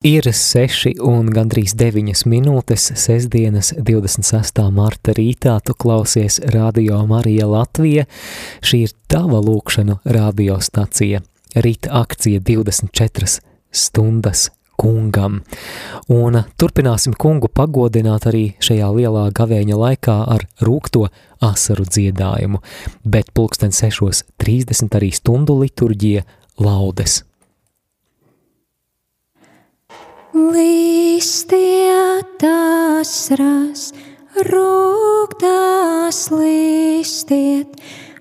Ir 6 un gandrīz 9 minūtes sestdienas 26. marta rītā tu klausies Radio Marija Latvija. Šī ir tava lūkšanu radiostacija. Rīta akcija 24 stundas kungam. Un turpināsim kungu pagodināt arī šajā lielā gavēņa laikā ar rūkto asaru dziedājumu, bet pulksten 6.30 arī stundu liturģija laudes. Listiet asras, rūgtās listiet,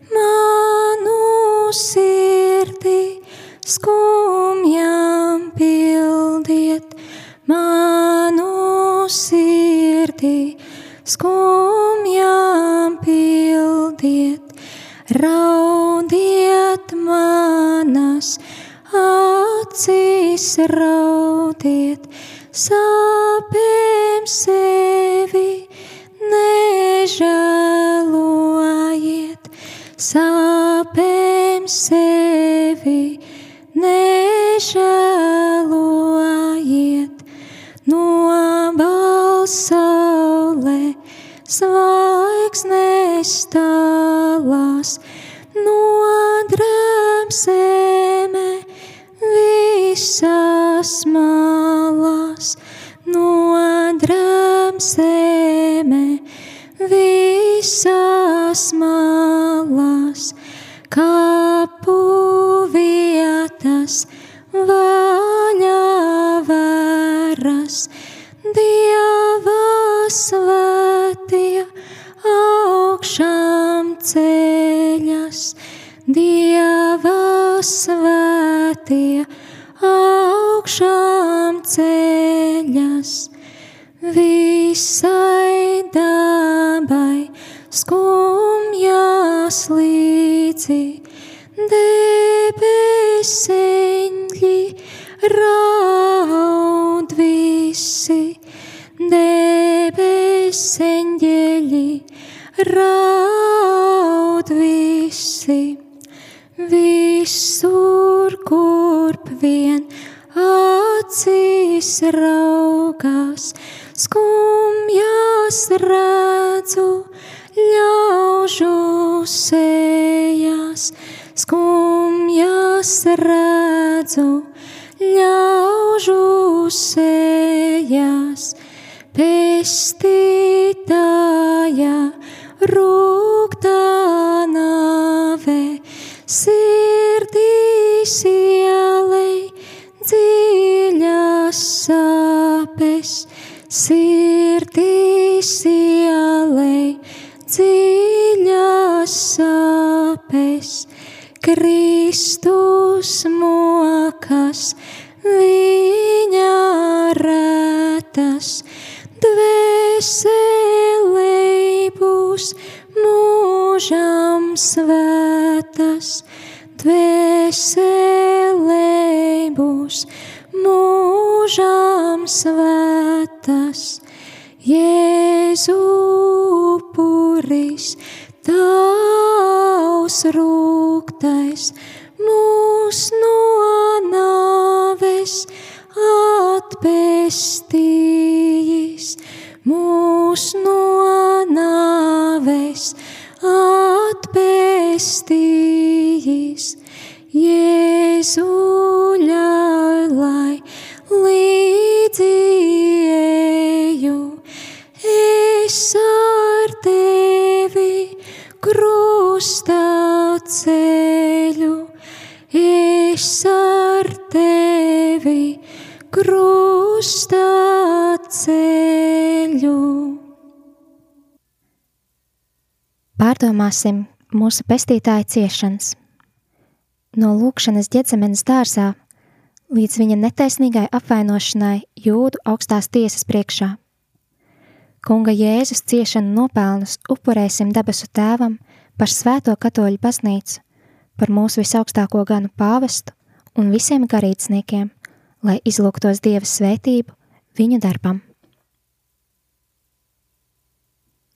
manu sirdi, skumjām pildiet, manu sirdi, skumjām tālās, no drēmsēmē visās malās, no drēmsēmē visās malās, kapu svētie augšām ceļas, visai dabai skumjās līdzi, debeseņļi raud visi, debeseņģeļi raud visi, visur, kurp vien acīs raugās, skumjās redzu, ļaužu sejās, skumjās redzu, ļaužu sejās, pestītāja, nave, sirdīs ielai dziļas sāpes, sirdīs ielai dziļas sāpes, Kristus mokas viņa retas, dvēselē būs mūžam svētas, dvēselē būs mūžam svētas. Jēzu puris, tavs rūgtais, mūs no nāves atpestījis, mūs no nāves atpestījis. Jēzu ļauj, lai līdzi eju, es ar tevi krustā ceļu, es ceļu. Pārdomāsim mūsu pestītāja ciešanas. No lūkšanas ģedzemenes dārzā līdz viņa netaisnīgai apvainošanai jūdu augstās tiesas priekšā. Kunga Jēzus ciešanu nopelnus upurēsim debesu tēvam par svēto katoļu baznīcu, par mūsu visaugstāko ganu pāvestu un visiem garīdzniekiem, lai izlūgtos Dieva svētību viņu darbam.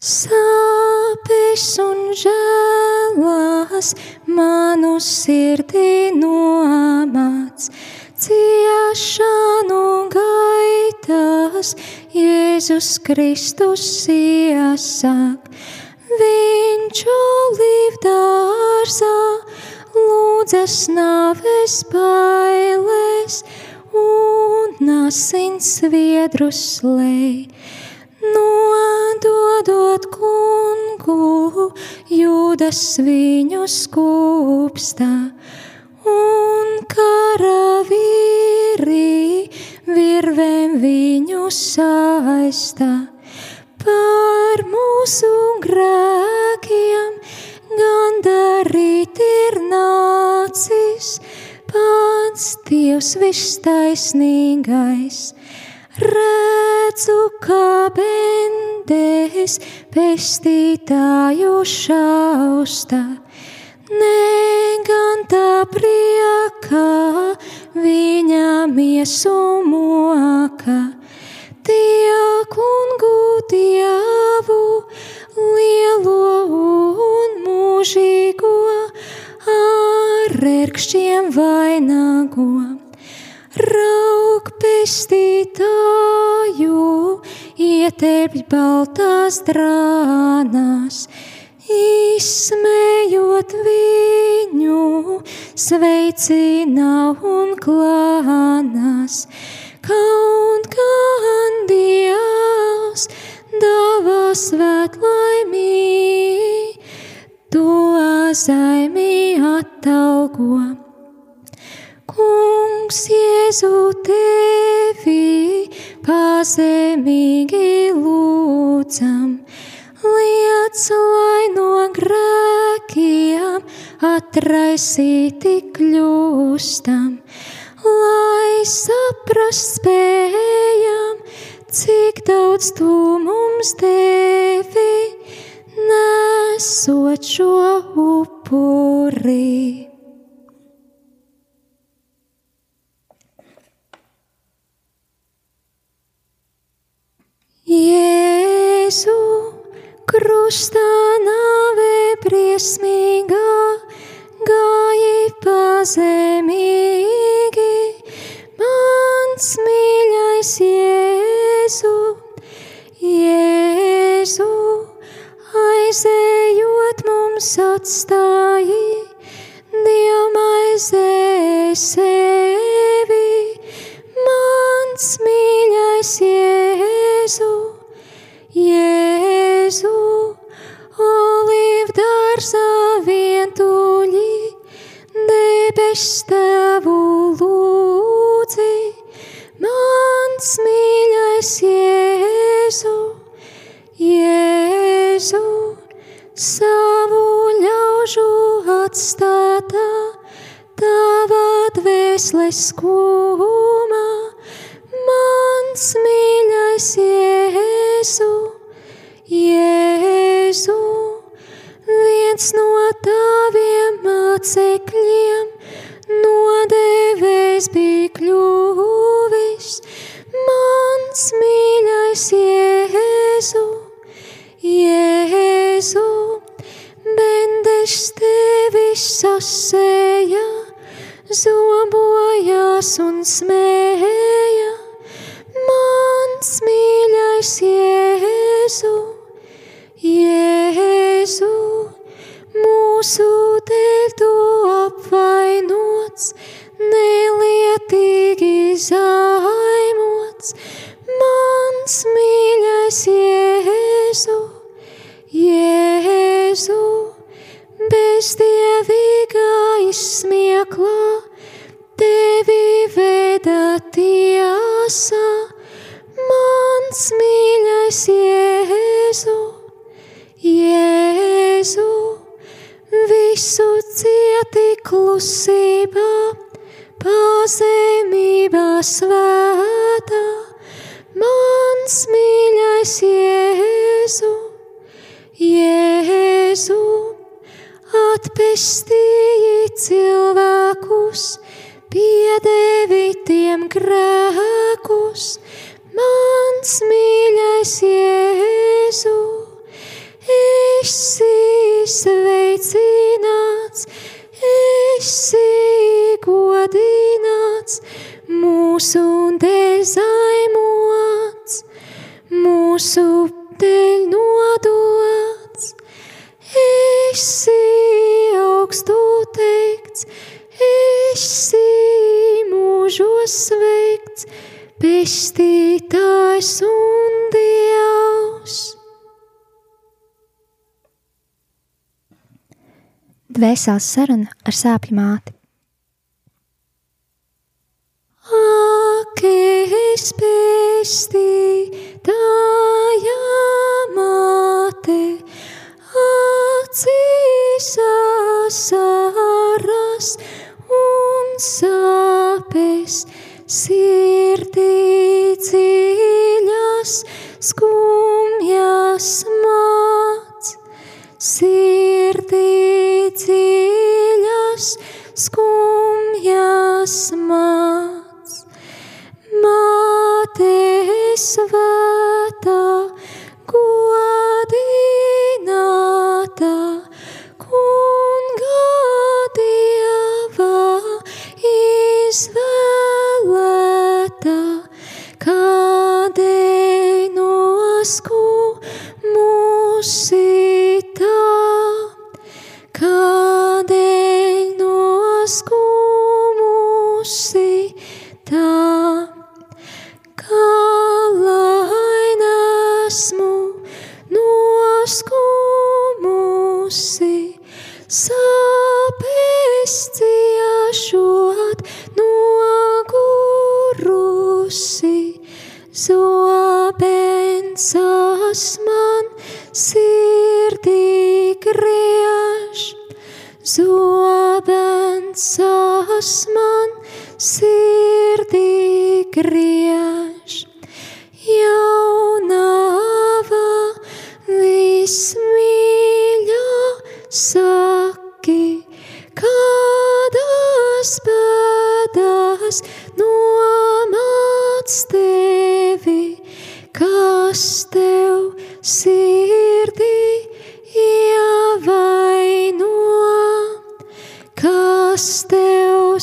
Sāpes un žēlas manu sirdī nomāc, ciešanu gaitas, Jēzus Kristus iesāk. Viņš olīvdārzā lūdzas nāves bailēs un asins sviedrus slēj. Nododot kungu, jūdas viņu skūpstā un karavīri virvēm viņu saistā. Par mūsu grēkiem, gandarīt ir nācis. Pats Dievs vistaisnīgais. Redzu, kā bendes pestītāju šausta, ne gan tā priekā viņa miesu moka Tie kungu dievu lielo un mūžīgo ar ērkšķiem vainago. Rauk pestītāju, ieterpj baltās drānās, izsmējot viņu, sveicina un klānās kaut gan Dievs dāvā svētlaimī, to zaimī atalgo. Kungs Jēzu tevi pazemīgi lūdzam, liec, lai no grēkiem atraisīti kļūstam lai saprast spējam, cik daudz tu mums devi, nesot šo upuri. Jēzu, krustā nāve briesmīgā, gāji pazemīgi, mans mīļais Jēzu, Jēzu, aizējot mums atstāji, Dievmaizē sevi, mans mīļais Jēzu, Jēzu, olīvdārzā vientuļi, debes tevu lūdzi, mans mīļais Jēzu, Jēzu, savu ļaužu atstātā, tava dvēseles skumā, mans mīļais music zaimots, mans mīļais Jēzu, Jēzu, bezdievīgā izsmieklā, pestīji cilvēkus, piedevi tiem grēkus, mans mīļais Jēzu. Esi sveicināts, esi godināts, mūsu dezaimots, mūsu dēļ nodots esi augstu teikts, esi mūžos sveikts, pestītājs un dievs. Dvēseles saruna ar sāpju māti. Ak, es pestītāja Smile. Kas tev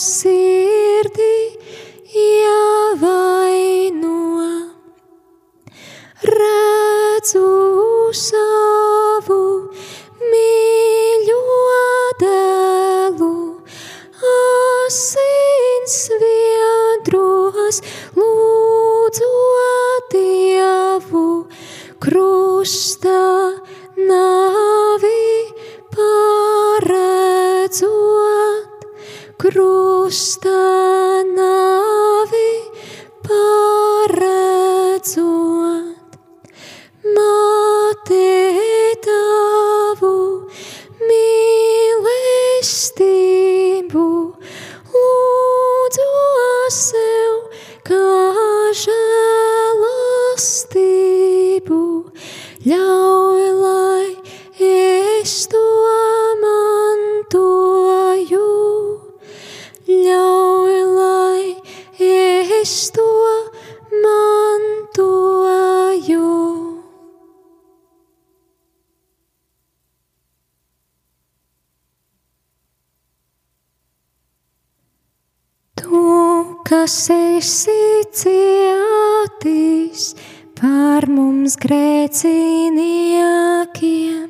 par mums grēciniekiem,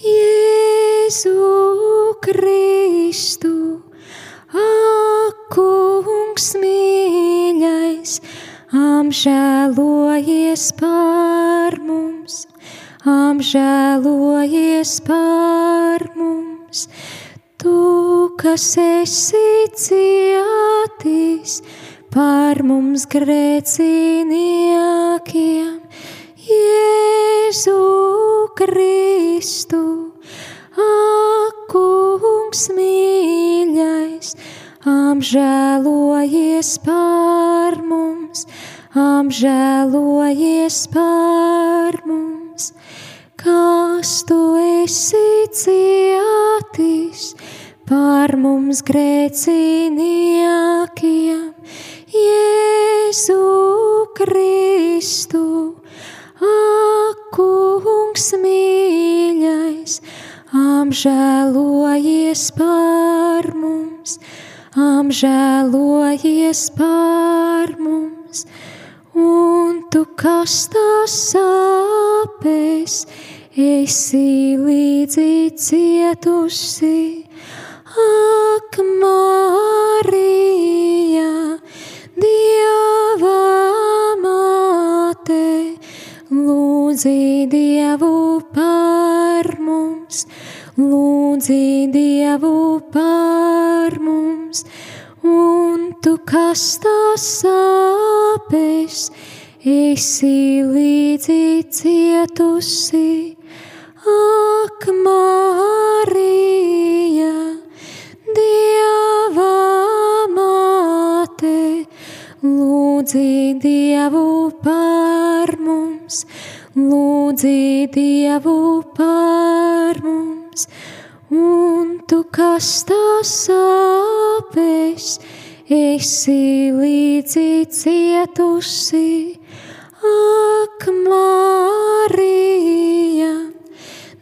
Jēzu Kristu, ak, kungs mīļais, apžēlojies par mums, apžēlojies par mums. Tu, kas esi cietis par mums grēciniekiem, Jēzu Kristu, ak, kungs mīļais, apžēlojies par mums, apžēlojies par mums, kas tu esi cietis par mums grēciniekiem, Jēzu Kristu, ak, kungs mīļais, apžēlojies par mums, apžēlojies par mums, un tu kas tās sāpes, esi līdzi cietusi. Ak, Par mums, un tu kas tās sāpes, esi līdzi cietusi. Ak, Marija, Dieva māte, lūdzi Dievu par mums, lūdzi Dievu par mums, tās sāpes, esi līdzi cietusi. Ak, Marija,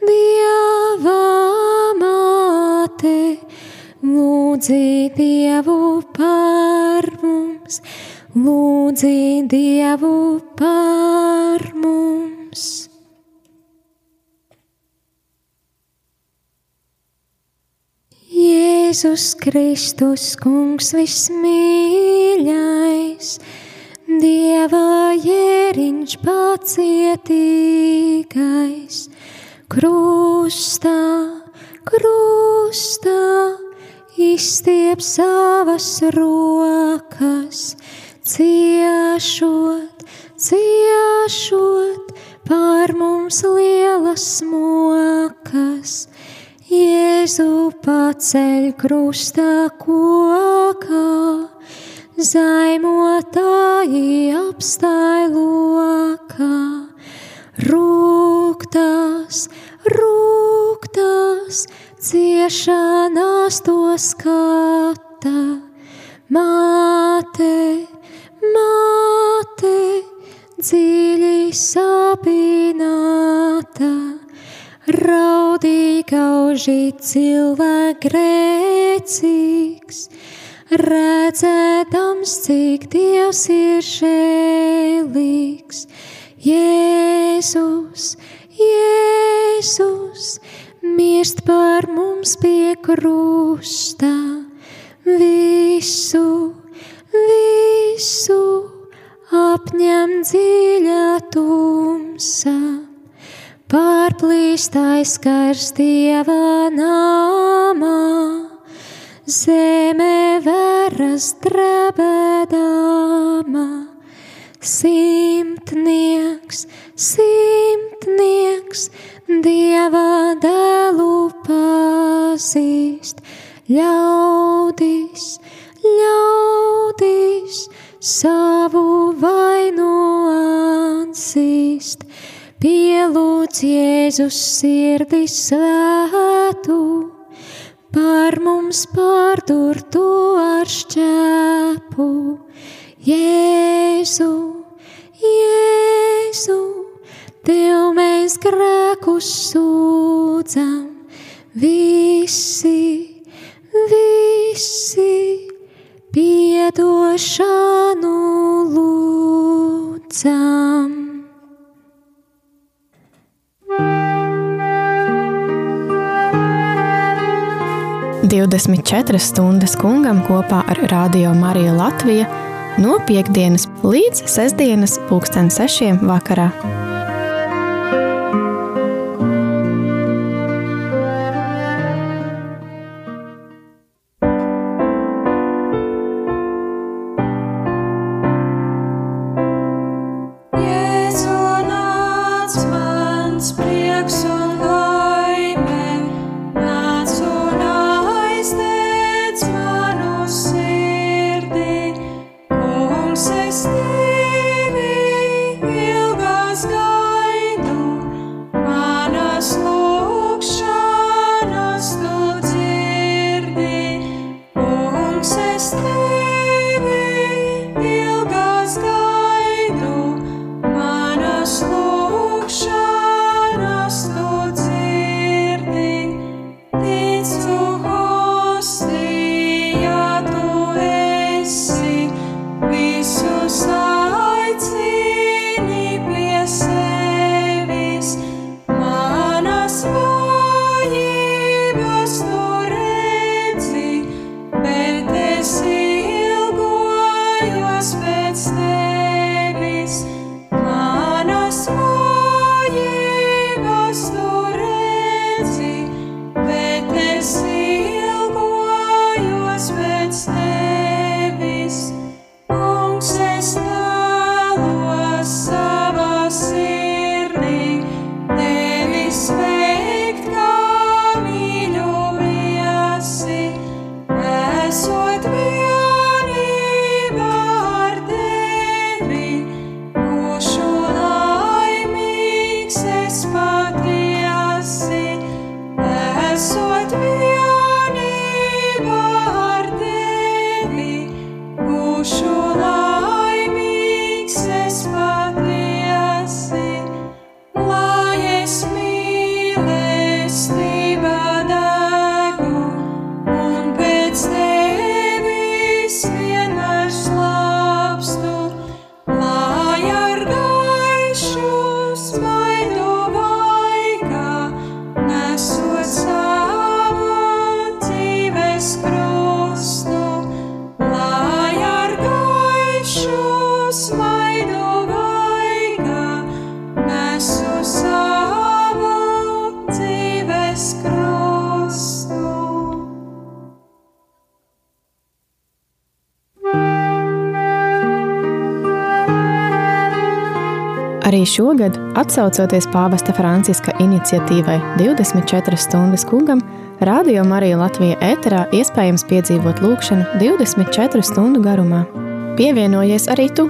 Dieva māte, lūdzi Dievu par mums, lūdzi Dievu par Jēzus Kristus, Kungs vismīļais, Dieva jēriņš pacietīgais, krustā, krustā, izstiep savas rokas, ciešot, ciešot par mums lielas mokas. Jēzu paceļ krustā kokā, zaimotāji apstāj lokā, rūktās, rūktās, ciešanās to skata. Māte, gauži cilvēks grēcīgs, redzēdams, cik Dievs ir žēlīgs. Jēzus, Jēzus, mirst par mums pie krusta, visu, visu apņem dziļā tumsa. Pārplīst aizskars Dieva nāmā, zeme veras drebēdama. Simtnieks, simtnieks, Dieva dēlu pazīst, ļaudis, ļaudis, savu vainu Pielūdz Jēzus sirdī svētu, par mums pārdurtu ar šķēpu. Jēzu, Jēzu, Tev mēs grēkus sūdzam, visi, visi piedošanu lūdzam. Divdesmit četras stundas kungam kopā ar Radio Mariju Latviju no piekdienas līdz sestdienas pulksten sešiem vakarā. side. so it will. Šogad, atsaucoties pāvesta Franciska iniciatīvai 24 stundas kungam, Radio Marija Latvija ēterā iespējams piedzīvot lūkšanu 24 stundu garumā. Pievienojies arī tu!